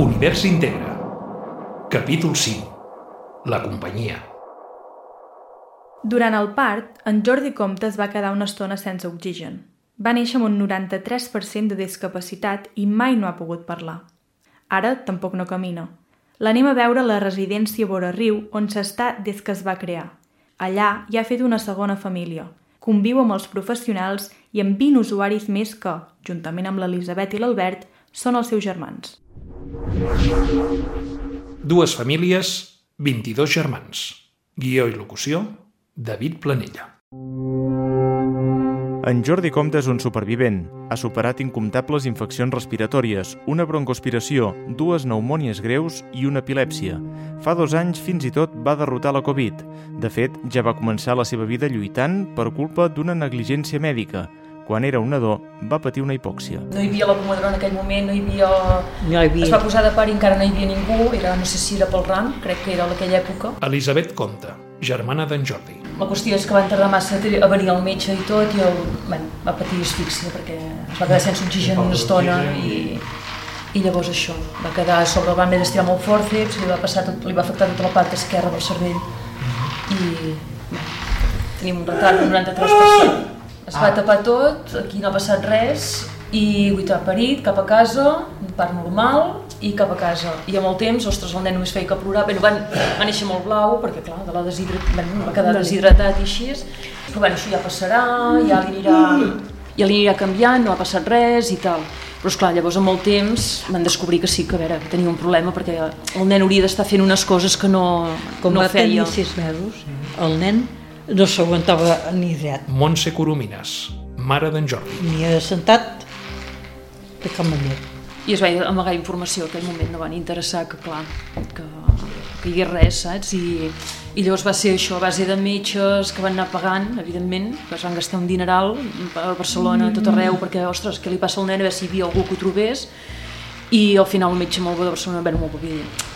Univers Integra. Capítol 5. La companyia. Durant el part, en Jordi Comte es va quedar una estona sense oxigen. Va néixer amb un 93% de discapacitat i mai no ha pogut parlar. Ara tampoc no camina. L'anem a veure a la residència Vora Riu, on s'està des que es va crear. Allà hi ha fet una segona família. Conviu amb els professionals i amb 20 usuaris més que, juntament amb l'Elisabet i l'Albert, són els seus germans. Dues famílies, 22 germans. Guió i locució, David Planella. En Jordi Comte és un supervivent. Ha superat incomptables infeccions respiratòries, una broncoaspiració, dues pneumònies greus i una epilèpsia. Fa dos anys fins i tot va derrotar la Covid. De fet, ja va començar la seva vida lluitant per culpa d'una negligència mèdica. Quan era un nadó, va patir una hipòxia. No hi havia la comadrona en aquell moment, no hi havia... No hi havia. Es va posar de part i encara no hi havia ningú, era, no sé si era pel rang, crec que era a aquella època. Elisabet Comte, germana d'en Jordi. La qüestió és que van tardar massa a venir al metge i tot, i el, bueno, va patir asfíxia perquè es va quedar sense oxigen una estona i, i llavors això, va quedar a sobre, el van haver d'estirar molt fòrceps, li va, passar tot, li va afectar tota la part esquerra del cervell i bé, tenim un retard del 93%. Es va tapar tot, aquí no ha passat res i avui t'ha parit cap a casa, un part normal i cap a casa. I amb el temps, ostres, el nen només feia que plorar, bueno, van, va néixer molt blau, perquè clar, de la deshidrat... bueno, va quedar deshidratat i així, però bueno, això ja passarà, ja li anirà, ja li anirà canviant, no ha passat res i tal. Però esclar, llavors amb el temps van descobrir que sí, que a veure, que tenia un problema perquè el nen hauria d'estar fent unes coses que no, Com no va feia. tenir sis mesos, el nen no s'aguantava ni dret, Montse Coromines, mare d'en Jordi. ni assentat de cap manera. I es va amagar informació, en aquell moment no van interessar que, clar, que, que hi hagués res, saps? I, I llavors va ser això, a base de metges que van anar pagant, evidentment, que es van gastar un dineral a Barcelona, a tot arreu, perquè, ostres, què li passa al nen, a veure si hi havia algú que ho trobés, i al final un metge molt bo de Barcelona, bé, molt bo,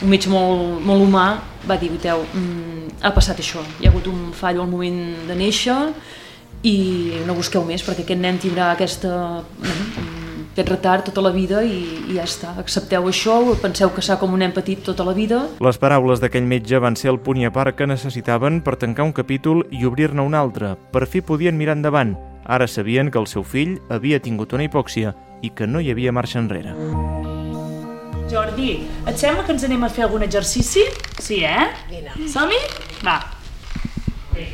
un metge molt, molt humà va dir, voteu, mm, ha passat això, hi ha hagut un fallo al moment de néixer i no busqueu més perquè aquest nen tindrà aquesta, mm, aquest retard tota la vida i, i ja està, accepteu això, penseu que s'ha com un nen petit tota la vida Les paraules d'aquell metge van ser el punt i a part que necessitaven per tancar un capítol i obrir-ne un altre. Per fi podien mirar endavant. Ara sabien que el seu fill havia tingut una hipòxia i que no hi havia marxa enrere. Jordi, et sembla que ens anem a fer algun exercici? Sí, eh? Vine. Som-hi? Va. Ai,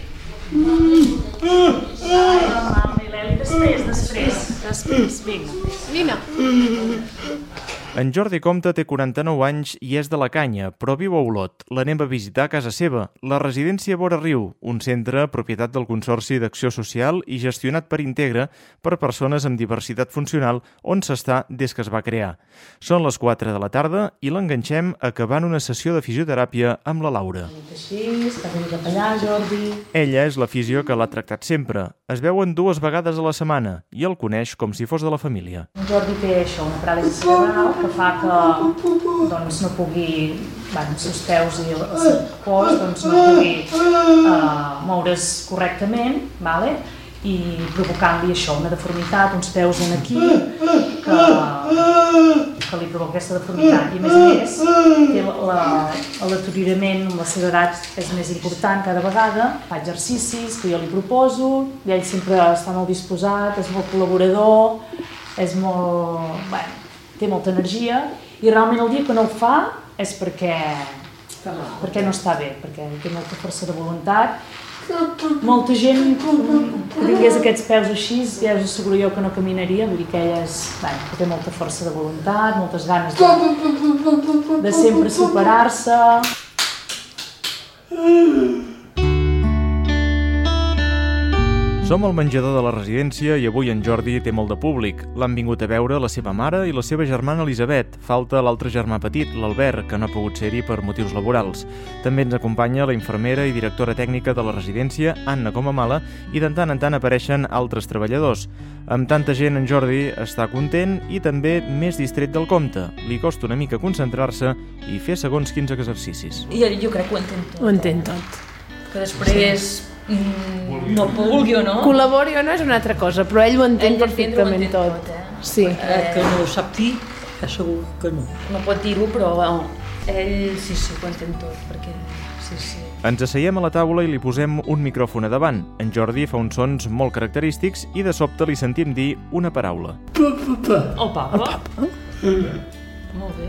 L'Eli, després, després, després, vinga. Vine. En Jordi Comte té 49 anys i és de la Canya, però viu a Olot. L'anem a visitar a casa seva, la residència Vora Riu, un centre propietat del Consorci d'Acció Social i gestionat per Integra per persones amb diversitat funcional on s'està des que es va crear. Són les 4 de la tarda i l'enganxem acabant una sessió de fisioteràpia amb la Laura. Jordi. Ella és la fisio que l'ha tractat sempre. Es veuen dues vegades a la setmana i el coneix com si fos de la família. Jordi té això, una paràlisi cerebral fa que doncs, no pugui, bueno, els seus peus i el seu cos doncs, no pugui uh, moure's correctament, vale? i provocant-li això, una deformitat, uns peus en aquí, que, que li provoca aquesta deformitat. I a més a més, té la- l'aturament amb la seva edat és més important cada vegada, fa exercicis que jo li proposo, i ell sempre està molt disposat, és molt col·laborador, és molt... Bueno, té molta energia, i realment el dia que no ho fa és perquè, perquè no està bé, perquè té molta força de voluntat molta gent que tingués aquests peus així, ja us asseguro jo que no caminaria, vull dir que ella és, bé, que té molta força de voluntat, moltes ganes de, de sempre superar-se. Som al menjador de la residència i avui en Jordi té molt de públic. L'han vingut a veure la seva mare i la seva germana Elisabet. Falta l'altre germà petit, l'Albert, que no ha pogut ser-hi per motius laborals. També ens acompanya la infermera i directora tècnica de la residència, Anna Comamala, i de tant en tant apareixen altres treballadors. Amb tanta gent, en Jordi està content i també més distret del compte. Li costa una mica concentrar-se i fer segons quins exercicis. i jo crec que ho entén tot. Ho entén tot. Que després mm, no vulgui o no, Col·labori o no és una altra cosa, però ell ho entén ell d'entendre ho perfectament entén tot. tot, eh? Sí. Eh, que no ho sap dir, segur que no. No pot dir-ho, però bueno, ell sí, sí, ho entén tot, perquè sí, sí. Ens asseiem a la taula i li posem un micròfon a davant. En Jordi fa uns sons molt característics i de sobte li sentim dir una paraula. El papa? El papa? Molt bé.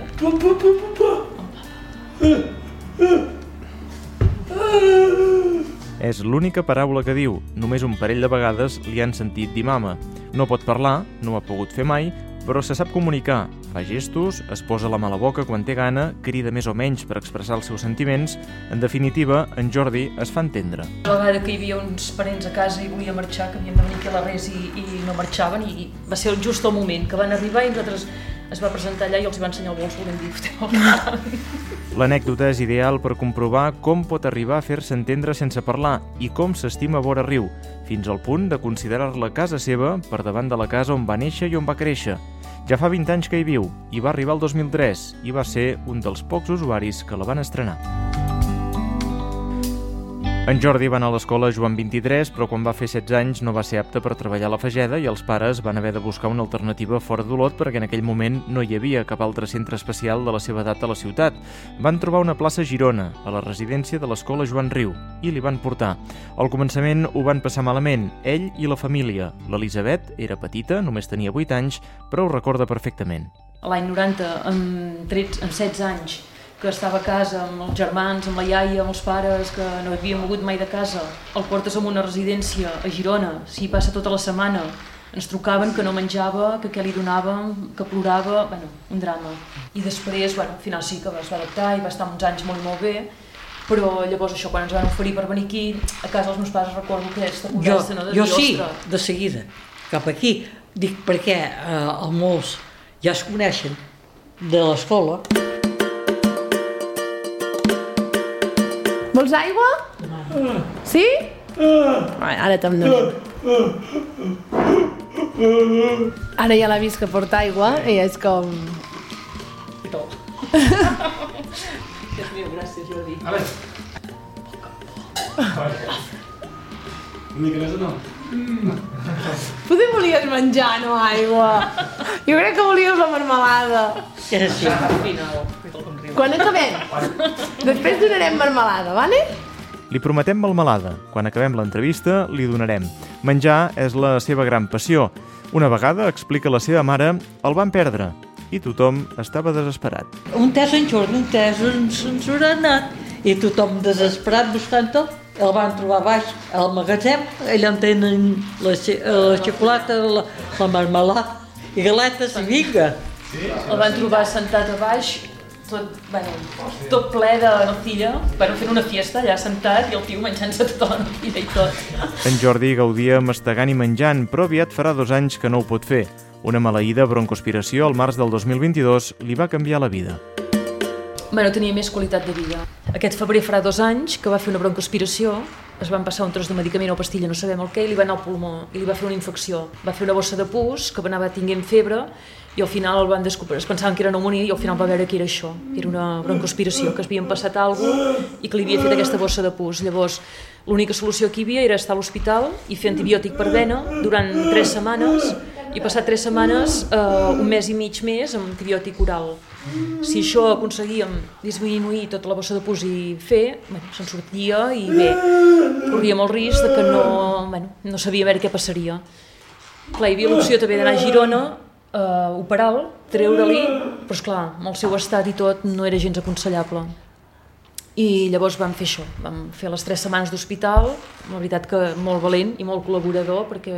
És l'única paraula que diu. Només un parell de vegades li han sentit dir mama. No pot parlar, no ho ha pogut fer mai, però se sap comunicar. Fa gestos, es posa la mà a la boca quan té gana, crida més o menys per expressar els seus sentiments. En definitiva, en Jordi es fa entendre. La vegada que hi havia uns parents a casa i volia marxar, que havien de venir aquí a la res i, i no marxaven, i va ser just el moment que van arribar i nosaltres es va presentar allà i els va ensenyar el bols volent dir, "Foteu el cap". L'anècdota és ideal per comprovar com pot arribar a fer-se entendre sense parlar i com s'estima vora riu, fins al punt de considerar-la casa seva per davant de la casa on va néixer i on va créixer. Ja fa 20 anys que hi viu, i va arribar el 2003, i va ser un dels pocs usuaris que la van estrenar. En Jordi va anar a l'escola Joan 23, però quan va fer 16 anys no va ser apte per treballar a la Fageda i els pares van haver de buscar una alternativa fora d'Olot perquè en aquell moment no hi havia cap altre centre especial de la seva edat a la ciutat. Van trobar una plaça a Girona, a la residència de l'escola Joan Riu, i li van portar. Al començament ho van passar malament, ell i la família. L'Elisabet era petita, només tenia 8 anys, però ho recorda perfectament. L'any 90, amb, 13, amb 16 anys, que estava a casa amb els germans, amb la iaia, amb els pares, que no havia mogut mai de casa, el portes a una residència a Girona, s'hi passa tota la setmana, ens trucaven que no menjava, que què li donàvem, que plorava, bueno, un drama. I després, bueno, al final sí que es va adaptar i va estar uns anys molt i molt bé, però llavors això, quan ens van oferir per venir aquí, a casa dels meus pares recordo que aquesta Jo, conversa, no? De jo dir, sí, "Ostres, de seguida, cap aquí. Dic perquè eh, els molts ja es coneixen de l'escola. Vols aigua? Sí? Ai, ara te'n dono. Ara ja l'ha vist que porta aigua i és com... Déu meu, gràcies, Jordi. A veure. Una mica més o no? Potser volies menjar, no aigua. Jo crec que volies la marmelada. Era així. Al final, Quan acabem, després donarem marmelada, vale? Li prometem melmelada. Quan acabem l'entrevista, li donarem. Menjar és la seva gran passió. Una vegada, explica la seva mare, el van perdre i tothom estava desesperat. Un tes en Jordi, un tes ens, ens haurà anat. I tothom desesperat buscant-ho, el van trobar baix al magatzem, allà en tenen la, xe- la xocolata, la, la marmelada i galetes i vinga. El van trobar sentat a baix, tot, bueno, tot ple de natilla, bueno, fent una fiesta allà sentat i el tio menjant-se tota la natilla i tot. En Jordi gaudia mastegant i menjant, però aviat farà dos anys que no ho pot fer. Una maleïda broncoaspiració al març del 2022 li va canviar la vida. Bueno, tenia més qualitat de vida. Aquest febrer farà dos anys que va fer una broncoaspiració, es van passar un tros de medicament o pastilla, no sabem el què, i li va anar al pulmó, i li va fer una infecció. Va fer una bossa de pus, que anava tinguent febre, i al final el van descobrir, es pensaven que era pneumonia i al final va veure que era això, era una broncoaspiració, que es havien passat alguna i que li havia fet aquesta bossa de pus. Llavors, l'única solució que hi havia era estar a l'hospital i fer antibiòtic per vena durant tres setmanes i passar tres setmanes, eh, un mes i mig més, amb antibiòtic oral. Si això aconseguíem disminuir tota la bossa de pus i fer, bueno, se'n sortia i bé, corríem el risc de que no, bueno, no sabíem veure què passaria. Clar, hi havia l'opció també d'anar a Girona, eh, operar-lo, treure-li, però esclar, amb el seu estat i tot no era gens aconsellable. I llavors vam fer això, vam fer les tres setmanes d'hospital, la veritat que molt valent i molt col·laborador perquè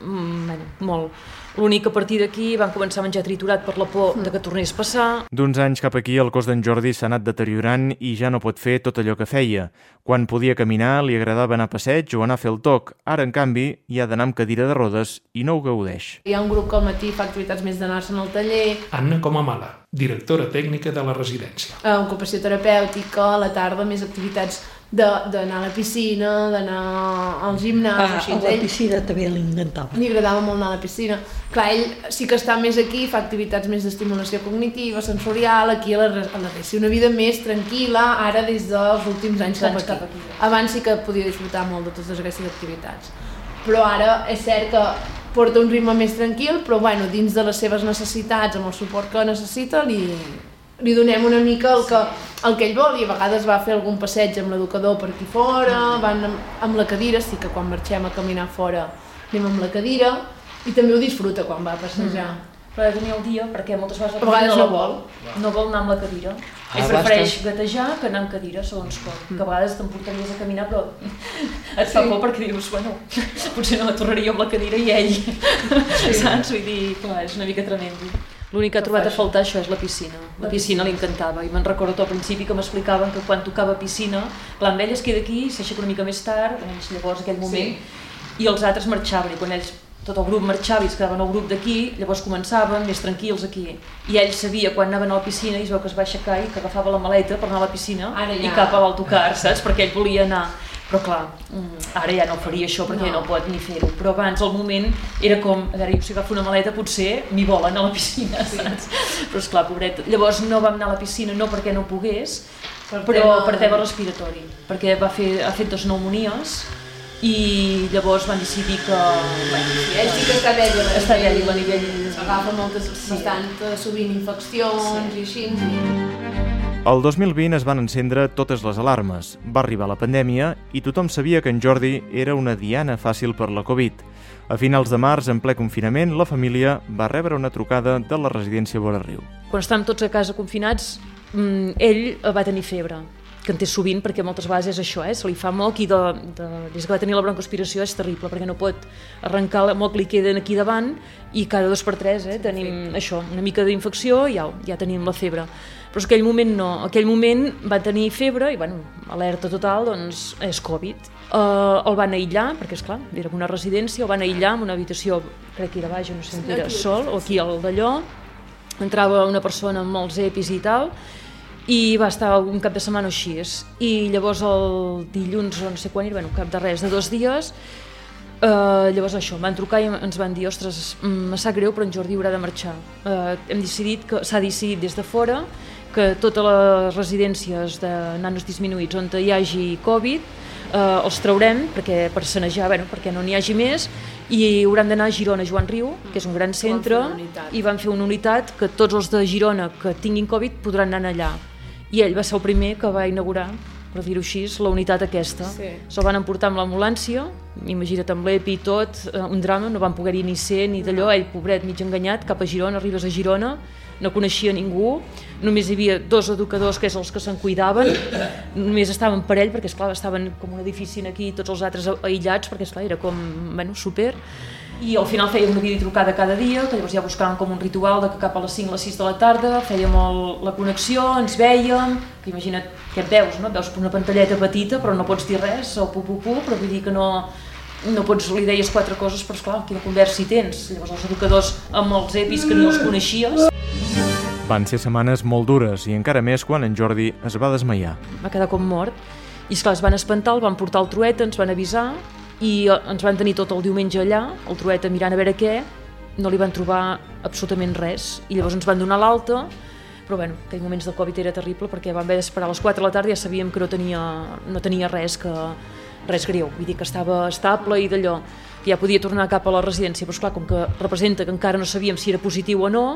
mm, bueno, molt. L'únic que a partir d'aquí van començar a menjar triturat per la por de que tornés a passar. D'uns anys cap aquí, el cos d'en Jordi s'ha anat deteriorant i ja no pot fer tot allò que feia. Quan podia caminar, li agradava anar a passeig o anar a fer el toc. Ara, en canvi, hi ha d'anar amb cadira de rodes i no ho gaudeix. Hi ha un grup que al matí fa activitats més d'anar-se'n al taller, Anna Comamala, directora tècnica de la residència. eh, ocupació terapèutica, a la tarda més activitats de- d'anar a la piscina, d'anar al gimnàs, Ah, així. a la Ell piscina també li encantava. li agradava molt anar a la piscina. Clar, ell sí que està més aquí, fa activitats més d'estimulació cognitiva, sensorial, aquí a la, a la res, una vida més tranquil·la, ara des dels últims anys cap aquí. cap aquí. Abans sí que podia disfrutar molt de totes aquestes activitats. Però ara és cert que porta un ritme més tranquil, però bueno, dins de les seves necessitats, amb el suport que necessita, li, li donem una mica el que, el que ell vol i a vegades va fer algun passeig amb l'educador per aquí fora, van amb, amb la cadira, sí que quan marxem a caminar fora anem amb la cadira i també ho disfruta quan va a passejar. Mm. Però ha de tenir el dia perquè moltes vegades A vegades no, no vol. no vol anar amb la cadira. Ah, Ell prefereix bastant. gatejar que anar amb cadira, segons com. Que a vegades t'emportaries a caminar, però et fa por perquè dius, bueno, potser no tornaria amb la cadira i ell, saps? Vull dir, clar, és una mica tremendo. L'únic que ha trobat a faltar això és la piscina. La piscina li encantava i me'n recordo al principi que m'explicaven que quan tocava piscina, clar, amb ell es queda aquí, s'aixeca una mica més tard, llavors aquell moment, i els altres marxaven i quan ells tot el grup marxava i es quedaven el grup d'aquí, llavors començaven més tranquils aquí. I ell sabia quan anaven a la piscina i es veu que es va aixecar i que agafava la maleta per anar a la piscina Ara i ja. cap a l'autocar, saps? Perquè ell volia anar. Però clar, mm, ara ja no faria això perquè No. no, pot ni fer-ho. Però abans el moment era com, a veure, si agafo una maleta potser m'hi volen a la piscina, saps? Però esclar, pobret. Llavors no vam anar a la piscina no perquè no pogués, Per però tema- per tema respiratori, perquè va fer, ha fet dos pneumonies i llavors van decidir que... Bueno, Sí, ell sí que està dèbil Està dèbil a nivell- Agafa moltes, Sí. bastant eh, sovint infeccions i així. I... El 2020 es van encendre totes les alarmes, va arribar la pandèmia i tothom sabia que en Jordi era una diana fàcil per la Covid. A finals de març, en ple confinament, la família va rebre una trucada de la residència Vora Riu. quan estàvem tots a casa confinats, mm, ell va tenir febre que en té sovint perquè moltes vegades és això, eh? se li fa moc i de, de, des que va tenir la broncoaspiració és terrible perquè no pot arrencar la moc li queden aquí davant i cada dos per tres eh? tenim això, una mica d'infecció i ja, ja tenim la febre. Però és que aquell moment no, aquell moment va tenir febre i bueno, alerta total doncs és Covid. Uh, el van aïllar, perquè és clar, era una residència el van aïllar en una habitació crec que era baix, no sé on era, sol o aquí al d'allò. Entrava una persona amb molts EPIs i tal, i va estar un cap de setmana o així. I llavors el dilluns, o no sé quan era, bueno, cap de res, de dos dies, eh, llavors això, em van trucar i ens van dir, ostres, mm, me sap greu, però en Jordi haurà de marxar. Eh, hem decidit que s'ha decidit des de fora que totes les residències de nanos disminuïts on hi hagi Covid eh, els traurem perquè, per sanejar, bueno, perquè no n'hi hagi més i hauran d'anar a Girona Joan Riu, que és un gran centre, unitat. i van fer una unitat que tots els de Girona que tinguin Covid podran anar allà. I ell va ser el primer que va inaugurar, per dir-ho així, la unitat aquesta. Sí. Se'l van emportar amb l'ambulància, imagina't amb l'EPI i tot, eh, un drama, no van poder-hi ni ser ni d'allò, ell, pobret, mig enganyat, cap a Girona, arribes a Girona, no coneixia ningú, només hi havia dos educadors que és els que se'n cuidaven, només estaven per ell, perquè esclar, estaven com un edifici aquí tots els altres aïllats, perquè esclar, era com, bueno, super, i al final fèiem una videotrucada cada dia, que llavors ja buscàvem com un ritual de que cap a les 5 a les 6 de la tarda fèiem el, la connexió, ens vèiem, que imagina't què et veus, no? Et veus per una pantalleta petita però no pots dir res, o pu pu pu, però vull dir que no, no pots, li deies quatre coses, però esclar, quina conversa hi tens? Llavors els educadors amb els EPIs que ni els coneixies, Van ser setmanes molt dures i encara més quan en Jordi es va desmaiar. va quedar com mort. I esclar, es van espantar, el van portar al trueta, ens van avisar i ens van tenir tot el diumenge allà, el trueta mirant a veure què, no li van trobar absolutament res. I llavors ens van donar l'alta, però bueno, aquells moments del Covid era terrible perquè vam haver d'esperar a les 4 de la tarda i ja sabíem que no tenia, no tenia res que res greu, vull dir que estava estable i d'allò, que ja podia tornar cap a la residència, però esclar, com que representa que encara no sabíem si era positiu o no,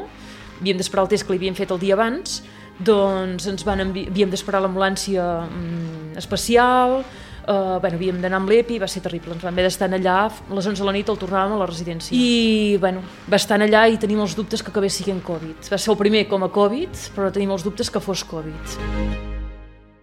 havíem d'esperar el test que li havien fet el dia abans, doncs ens van havíem d'esperar l'ambulància mm, especial, uh, bueno, havíem d'anar amb l'EPI, va ser terrible, ens vam haver d'estar allà, a les 11 de la nit el tornàvem a la residència. I, bueno, va estar allà i tenim els dubtes que acabés sent Covid. Va ser el primer com a Covid, però tenim els dubtes que fos Covid.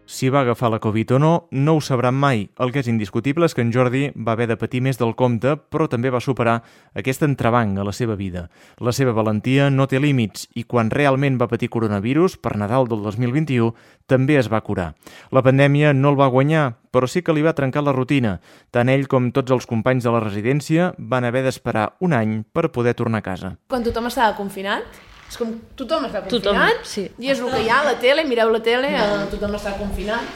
Si va agafar la Covid o no, no ho sabran mai. El que és indiscutible és que en Jordi va haver de patir més del compte, però també va superar aquest entrebanc a la seva vida. La seva valentia no té límits i quan realment va patir coronavirus, per Nadal del 2021, també es va curar. La pandèmia no el va guanyar, però sí que li va trencar la rutina. Tant ell com tots els companys de la residència van haver d'esperar un any per poder tornar a casa. Quan tothom estava confinat, és com tothom està Tothom, confinat, sí. i és el que hi ha a la tele, mireu la tele, eh, tothom està confinat.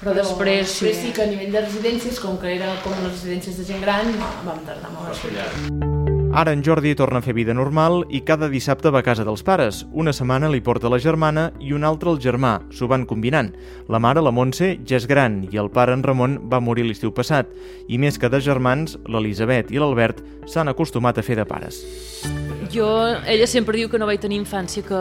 Però després, després sí. sí que a nivell de residències, com que era com les residències de gent gran, vam tardar molt a sortir. Ara en Jordi torna a fer vida normal i cada dissabte va a casa dels pares. Una setmana li porta la germana i una altra el germà. S'ho van combinant. La mare, la Montse, ja és gran i el pare, en Ramon, va morir l'estiu passat. I més que de germans, l'Elisabet i l'Albert s'han acostumat a fer de pares. Jo, ella sempre diu que no vaig tenir infància, que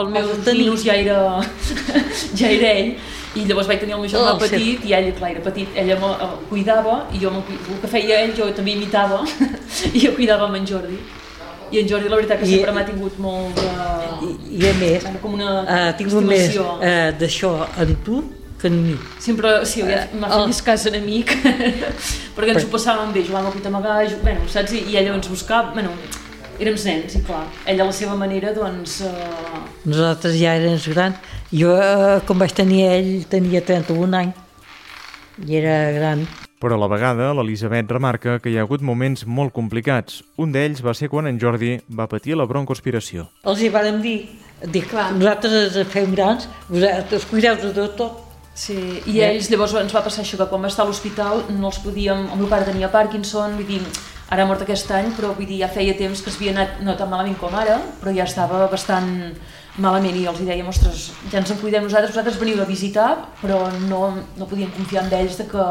el meu ninus ja era, ja era ell, i llavors vaig tenir el meu germà Oh, petit, i ell, clar, era petit, ella me el cuidava, i jo el que feia ell, jo també imitava, i jo cuidava amb en Jordi. I en Jordi, la veritat, que I- sempre m'ha tingut molt de... I, i a més, Bueno, com una ha tingut més eh, d'això en tu que en mi. Sempre, sí, m'ha fet Oh. més cas enemic, perquè ens ho passàvem bé, jugàvem a ju- bueno, saps? I ella ens buscava, bueno, érem nens, i clar, ella a la seva manera, doncs... Eh, Nosaltres ja érem grans. Jo, eh, quan vaig tenir ell, tenia 31 anys. I era gran. Però a la vegada, l'Elisabet remarca que hi ha hagut moments molt complicats. Un d'ells va ser quan en Jordi va patir la broncoaspiració. Els hi vàrem dir, dic, nosaltres ens fem grans, vosaltres cuideu de tot. Sí, i ells llavors ens va passar això, que quan va estar a l'hospital no els podíem... El meu pare tenia Parkinson, vull dir, ara ha mort aquest any, però vull dir, ja feia temps que es havia anat no tan malament com ara, però ja estava bastant malament i els hi dèiem, ostres, ja ens en cuidem nosaltres, vosaltres veniu a visitar, però no, no podíem confiar en ells, de que,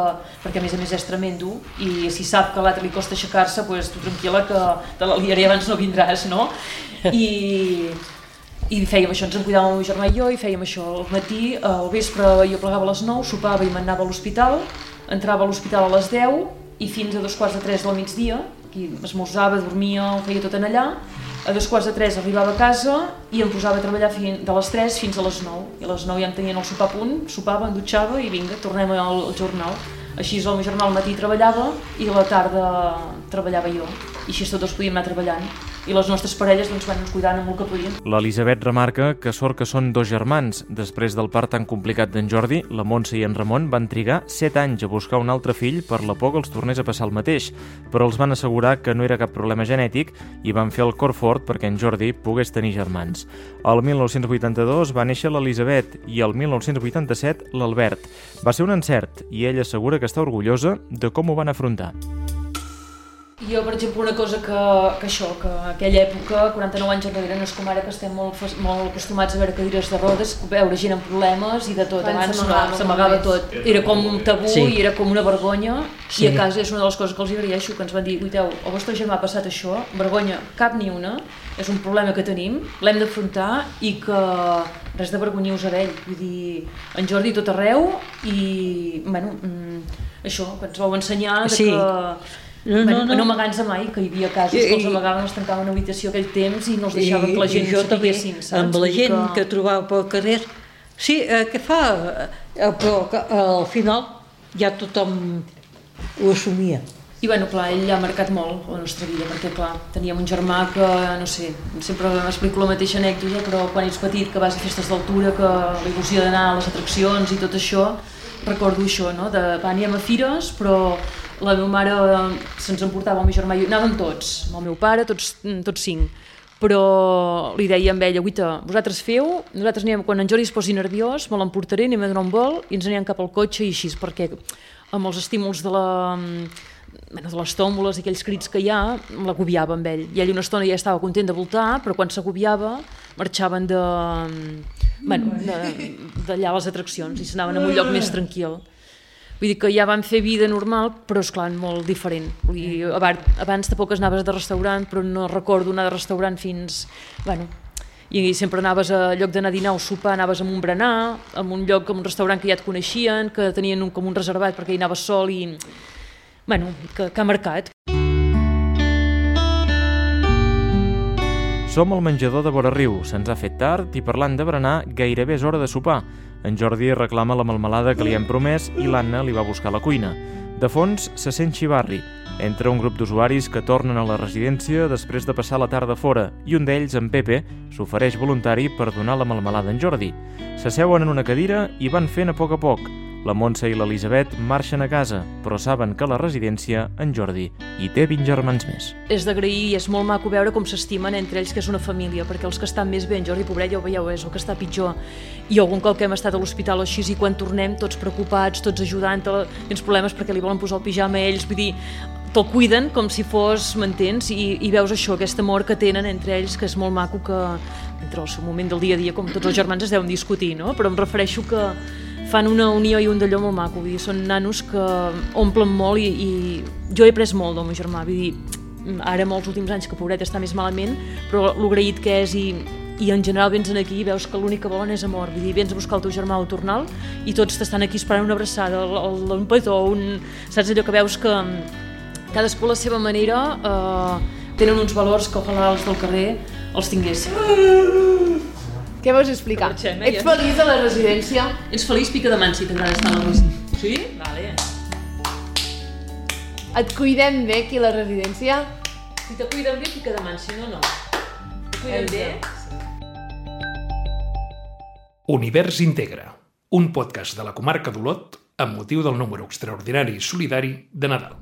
perquè a més a més és tremendo, i si sap que a l'altre li costa aixecar-se, doncs tu tranquil·la que te la liaré abans no vindràs, no? I, i fèiem això, ens en cuidàvem el meu germà i jo i fèiem això al matí, al vespre jo plegava a les 9, sopava i m'anava a l'hospital entrava a l'hospital a les 10 i fins a dos quarts de 3 del migdia aquí esmorzava, dormia, ho feia tot en allà a dos quarts de 3 arribava a casa i em posava a treballar de les 3 fins a les 9 i a les 9 ja em tenien el sopar a punt, sopava, em dutxava i vinga, tornem al, al jornal. Així el meu germà al matí treballava i a la tarda treballava jo. I així tots podíem anar treballant i les nostres parelles doncs, van cuidant amb el que podien L'Elisabet remarca que sort que són dos germans. Després del part tan complicat d'en Jordi, la Montse i en Ramon van trigar 7 anys a buscar un altre fill per la por que els tornés a passar el mateix, però els van assegurar que no era cap problema genètic i van fer el cor fort perquè en Jordi pogués tenir germans. El 1982 va néixer l'Elisabet i el 1987 l'Albert. Va ser un encert i ella assegura que està orgullosa de com ho van afrontar. Jo, per exemple, una cosa que, que això, que aquella època, 49 anys enrere, no és com ara que estem molt, molt acostumats a veure cadires de rodes, veure gent amb problemes i de tot. Abans Abans s'amagava no, s'amagava tot. Era com un tabú Sí. i era com una vergonya. Sí. I a casa és una de les coses que els hi agraeixo, que ens van dir, guiteu, el vostre germà ha passat això, vergonya cap ni una, és un problema que tenim, l'hem d'afrontar i que res de vergonyir-vos a ell. Vull dir, en Jordi tot arreu i, bueno, mm, això, que ens vau ensenyar de Sí. que No, no, que no. no amagar-nos mai, que hi havia casos I- que els amagaven, els tancaven una habitació aquell temps i no els deixaven que la gent jo també, sapiguessin, saps? amb la gent que... trobava pel carrer, sí, eh, què fa? Eh, però que, al final ja tothom ho assumia. I bueno, clar, ell ha marcat molt la nostra vida, perquè clar, teníem un germà que, no sé, sempre m'explico la mateixa anècdota, però quan ets petit, que vas a festes d'altura, que la il·lusió d'anar a les atraccions i tot això, recordo això, no? De, va, aníem a fires, però la meva mare eh, se'ns emportava el meu germà i anàvem tots, amb el meu pare, tots, tots cinc, però li deia amb ella, guita, vosaltres feu, nosaltres anem, quan en Jordi es posi nerviós, me l'emportaré, anem a donar un vol i ens anirem cap al cotxe i així, perquè amb els estímuls de la, bueno, de les tòmboles i aquells crits que hi ha, l'agobiava amb ell. I ell una estona ja estava content de voltar, però quan s'agobiava marxaven de, bueno, de- d'allà les atraccions i s'anaven a un lloc més tranquil. Vull dir que ja van fer vida normal, però és clar, molt diferent. Vull dir, abans, abans tampoc anaves de restaurant, però no recordo anar de restaurant fins... Bueno, i sempre anaves a lloc d'anar a dinar o sopar, anaves a un berenar, a un lloc, a un restaurant que ja et coneixien, que tenien un, com un reservat perquè hi anaves sol i... Bueno, que, que ha marcat. Som al menjador de Vora Riu. Se'ns ha fet tard i parlant de berenar gairebé és hora de sopar. En Jordi reclama la melmelada que li hem promès i l'Anna li va buscar la cuina. De fons se sent xivarri. Entra un grup d'usuaris que tornen a la residència després de passar la tarda fora i un d'ells, en Pepe, s'ofereix voluntari per donar la melmelada a en Jordi. S'asseuen en una cadira i van fent a poc a poc. La Montse i l'Elisabet marxen a casa, però saben que la residència en Jordi hi té 20 germans més. És d'agrair i és molt maco veure com s'estimen entre ells, que és una família, perquè els que estan més bé, en Jordi Pobret ja ho veieu, és el que està pitjor. I algun cop que hem estat a l'hospital així, i quan tornem tots preocupats, tots ajudant, tens problemes perquè li volen posar el pijama a ells, vull dir, te'l cuiden com si fos, m'entens? I, I veus això, aquest amor que tenen entre ells, que és molt maco, que entre el seu moment del dia a dia, com tots els germans es deuen discutir, no? Però em refereixo que fan una unió i un d'allò molt maco, vull dir, són nanos que omplen molt i, i jo he après molt del meu germà, vull dir, ara molts últims anys que pobret està més malament, però l'agraït que és i, i en general vens aquí i veus que l'únic que volen és amor, vull dir, vens a buscar el teu germà al tornal i tots t'estan aquí esperant una abraçada, un petó, un... saps allò que veus que cadascú a la seva manera eh, tenen uns valors que ojalà els del carrer els tinguessin. Què vols explicar? Marxem, eh, Ets ja. feliç a la residència? Ets feliç, pica de mans si t'agrada estar a la residència. Sí? Vale. Et cuidem bé aquí a la residència? Si te cuiden bé, pica de mans, si no, no. Te cuiden bé? Univers Integra, un podcast de la comarca d'Olot amb motiu del número extraordinari i solidari de Nadal.